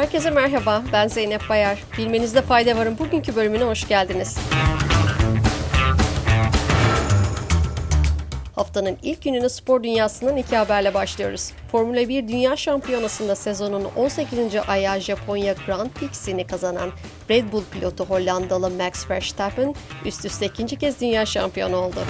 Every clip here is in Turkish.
Herkese merhaba, ben Zeynep Bayar. Bilmenizde fayda varın bugünkü bölümüne hoş geldiniz. Haftanın ilk gününü spor dünyasından iki haberle başlıyoruz. Formula 1 Dünya Şampiyonası'nda sezonun 18. ayağı Japonya Grand Prix'sini kazanan Red Bull pilotu Hollandalı Max Verstappen üst üste ikinci kez dünya şampiyonu oldu.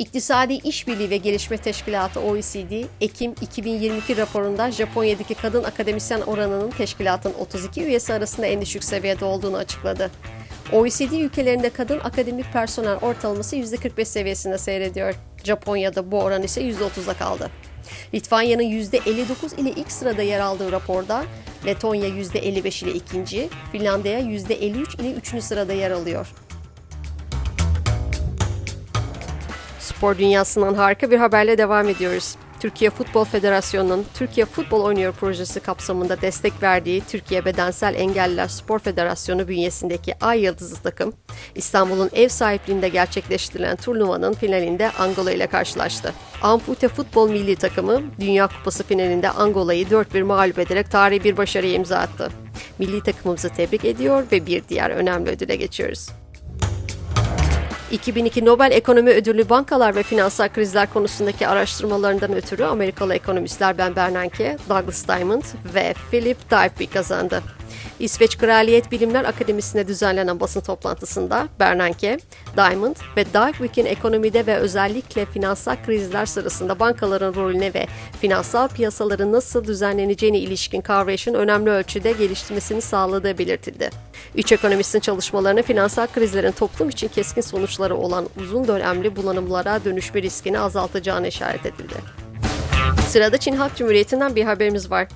İktisadi İşbirliği ve Gelişme Teşkilatı OECD, Ekim 2022 raporunda Japonya'daki kadın akademisyen oranının teşkilatın 32 üyesi arasında en düşük seviyede olduğunu açıkladı. OECD ülkelerinde kadın akademik personel ortalaması %45 seviyesinde seyrediyor. Japonya'da bu oran ise %30'da kaldı. Litvanya'nın %59 ile ilk sırada yer aldığı raporda Letonya %55 ile ikinci, Finlandiya %53 ile üçüncü sırada yer alıyor. Spor dünyasından harika bir haberle devam ediyoruz. Türkiye Futbol Federasyonu'nun Türkiye Futbol Oynuyor projesi kapsamında destek verdiği Türkiye Bedensel Engelliler Spor Federasyonu bünyesindeki Ay Yıldızı takım, İstanbul'un ev sahipliğinde gerçekleştirilen turnuvanın finalinde Angola ile karşılaştı. Ampute Futbol Milli Takımı Dünya Kupası finalinde Angola'yı 4-1 mağlup ederek tarihi bir başarıya imza attı. Milli takımımızı tebrik ediyor ve bir diğer önemli ödüle geçiyoruz. 2002 Nobel Ekonomi Ödülü bankalar ve finansal krizler konusundaki araştırmalarından ötürü Amerikalı ekonomistler Ben Bernanke, Douglas Diamond ve Philip Diveby kazandı. İsveç Kraliyet Bilimler Akademisi'nde düzenlenen basın toplantısında Bernanke, Diamond ve Divebyk'in ekonomide ve özellikle finansal krizler sırasında bankaların rolüne ve finansal piyasaların nasıl düzenleneceğine ilişkin kavrayışın önemli ölçüde geliştirmesini sağladığı belirtildi. Üç ekonomistin çalışmalarını finansal krizlerin toplum için keskin sonuçları olan uzun dönemli bulanımlara dönüşme riskini azaltacağını işaret edildi. Sırada Çin Halk Cumhuriyeti'nden bir haberimiz var.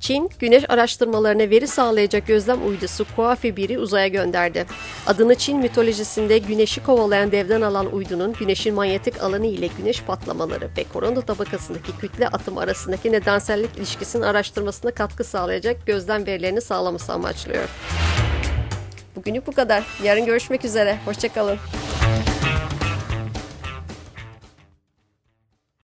Çin, güneş araştırmalarına veri sağlayacak gözlem uydusu Kuafi 1'i uzaya gönderdi. Adını Çin mitolojisinde güneşi kovalayan devden alan uydunun güneşin manyetik alanı ile güneş patlamaları ve korona tabakasındaki kütle atım arasındaki nedensellik ilişkisinin araştırmasına katkı sağlayacak gözlem verilerini sağlaması amaçlıyor. Bugünlük bu kadar. Yarın görüşmek üzere. Hoşçakalın.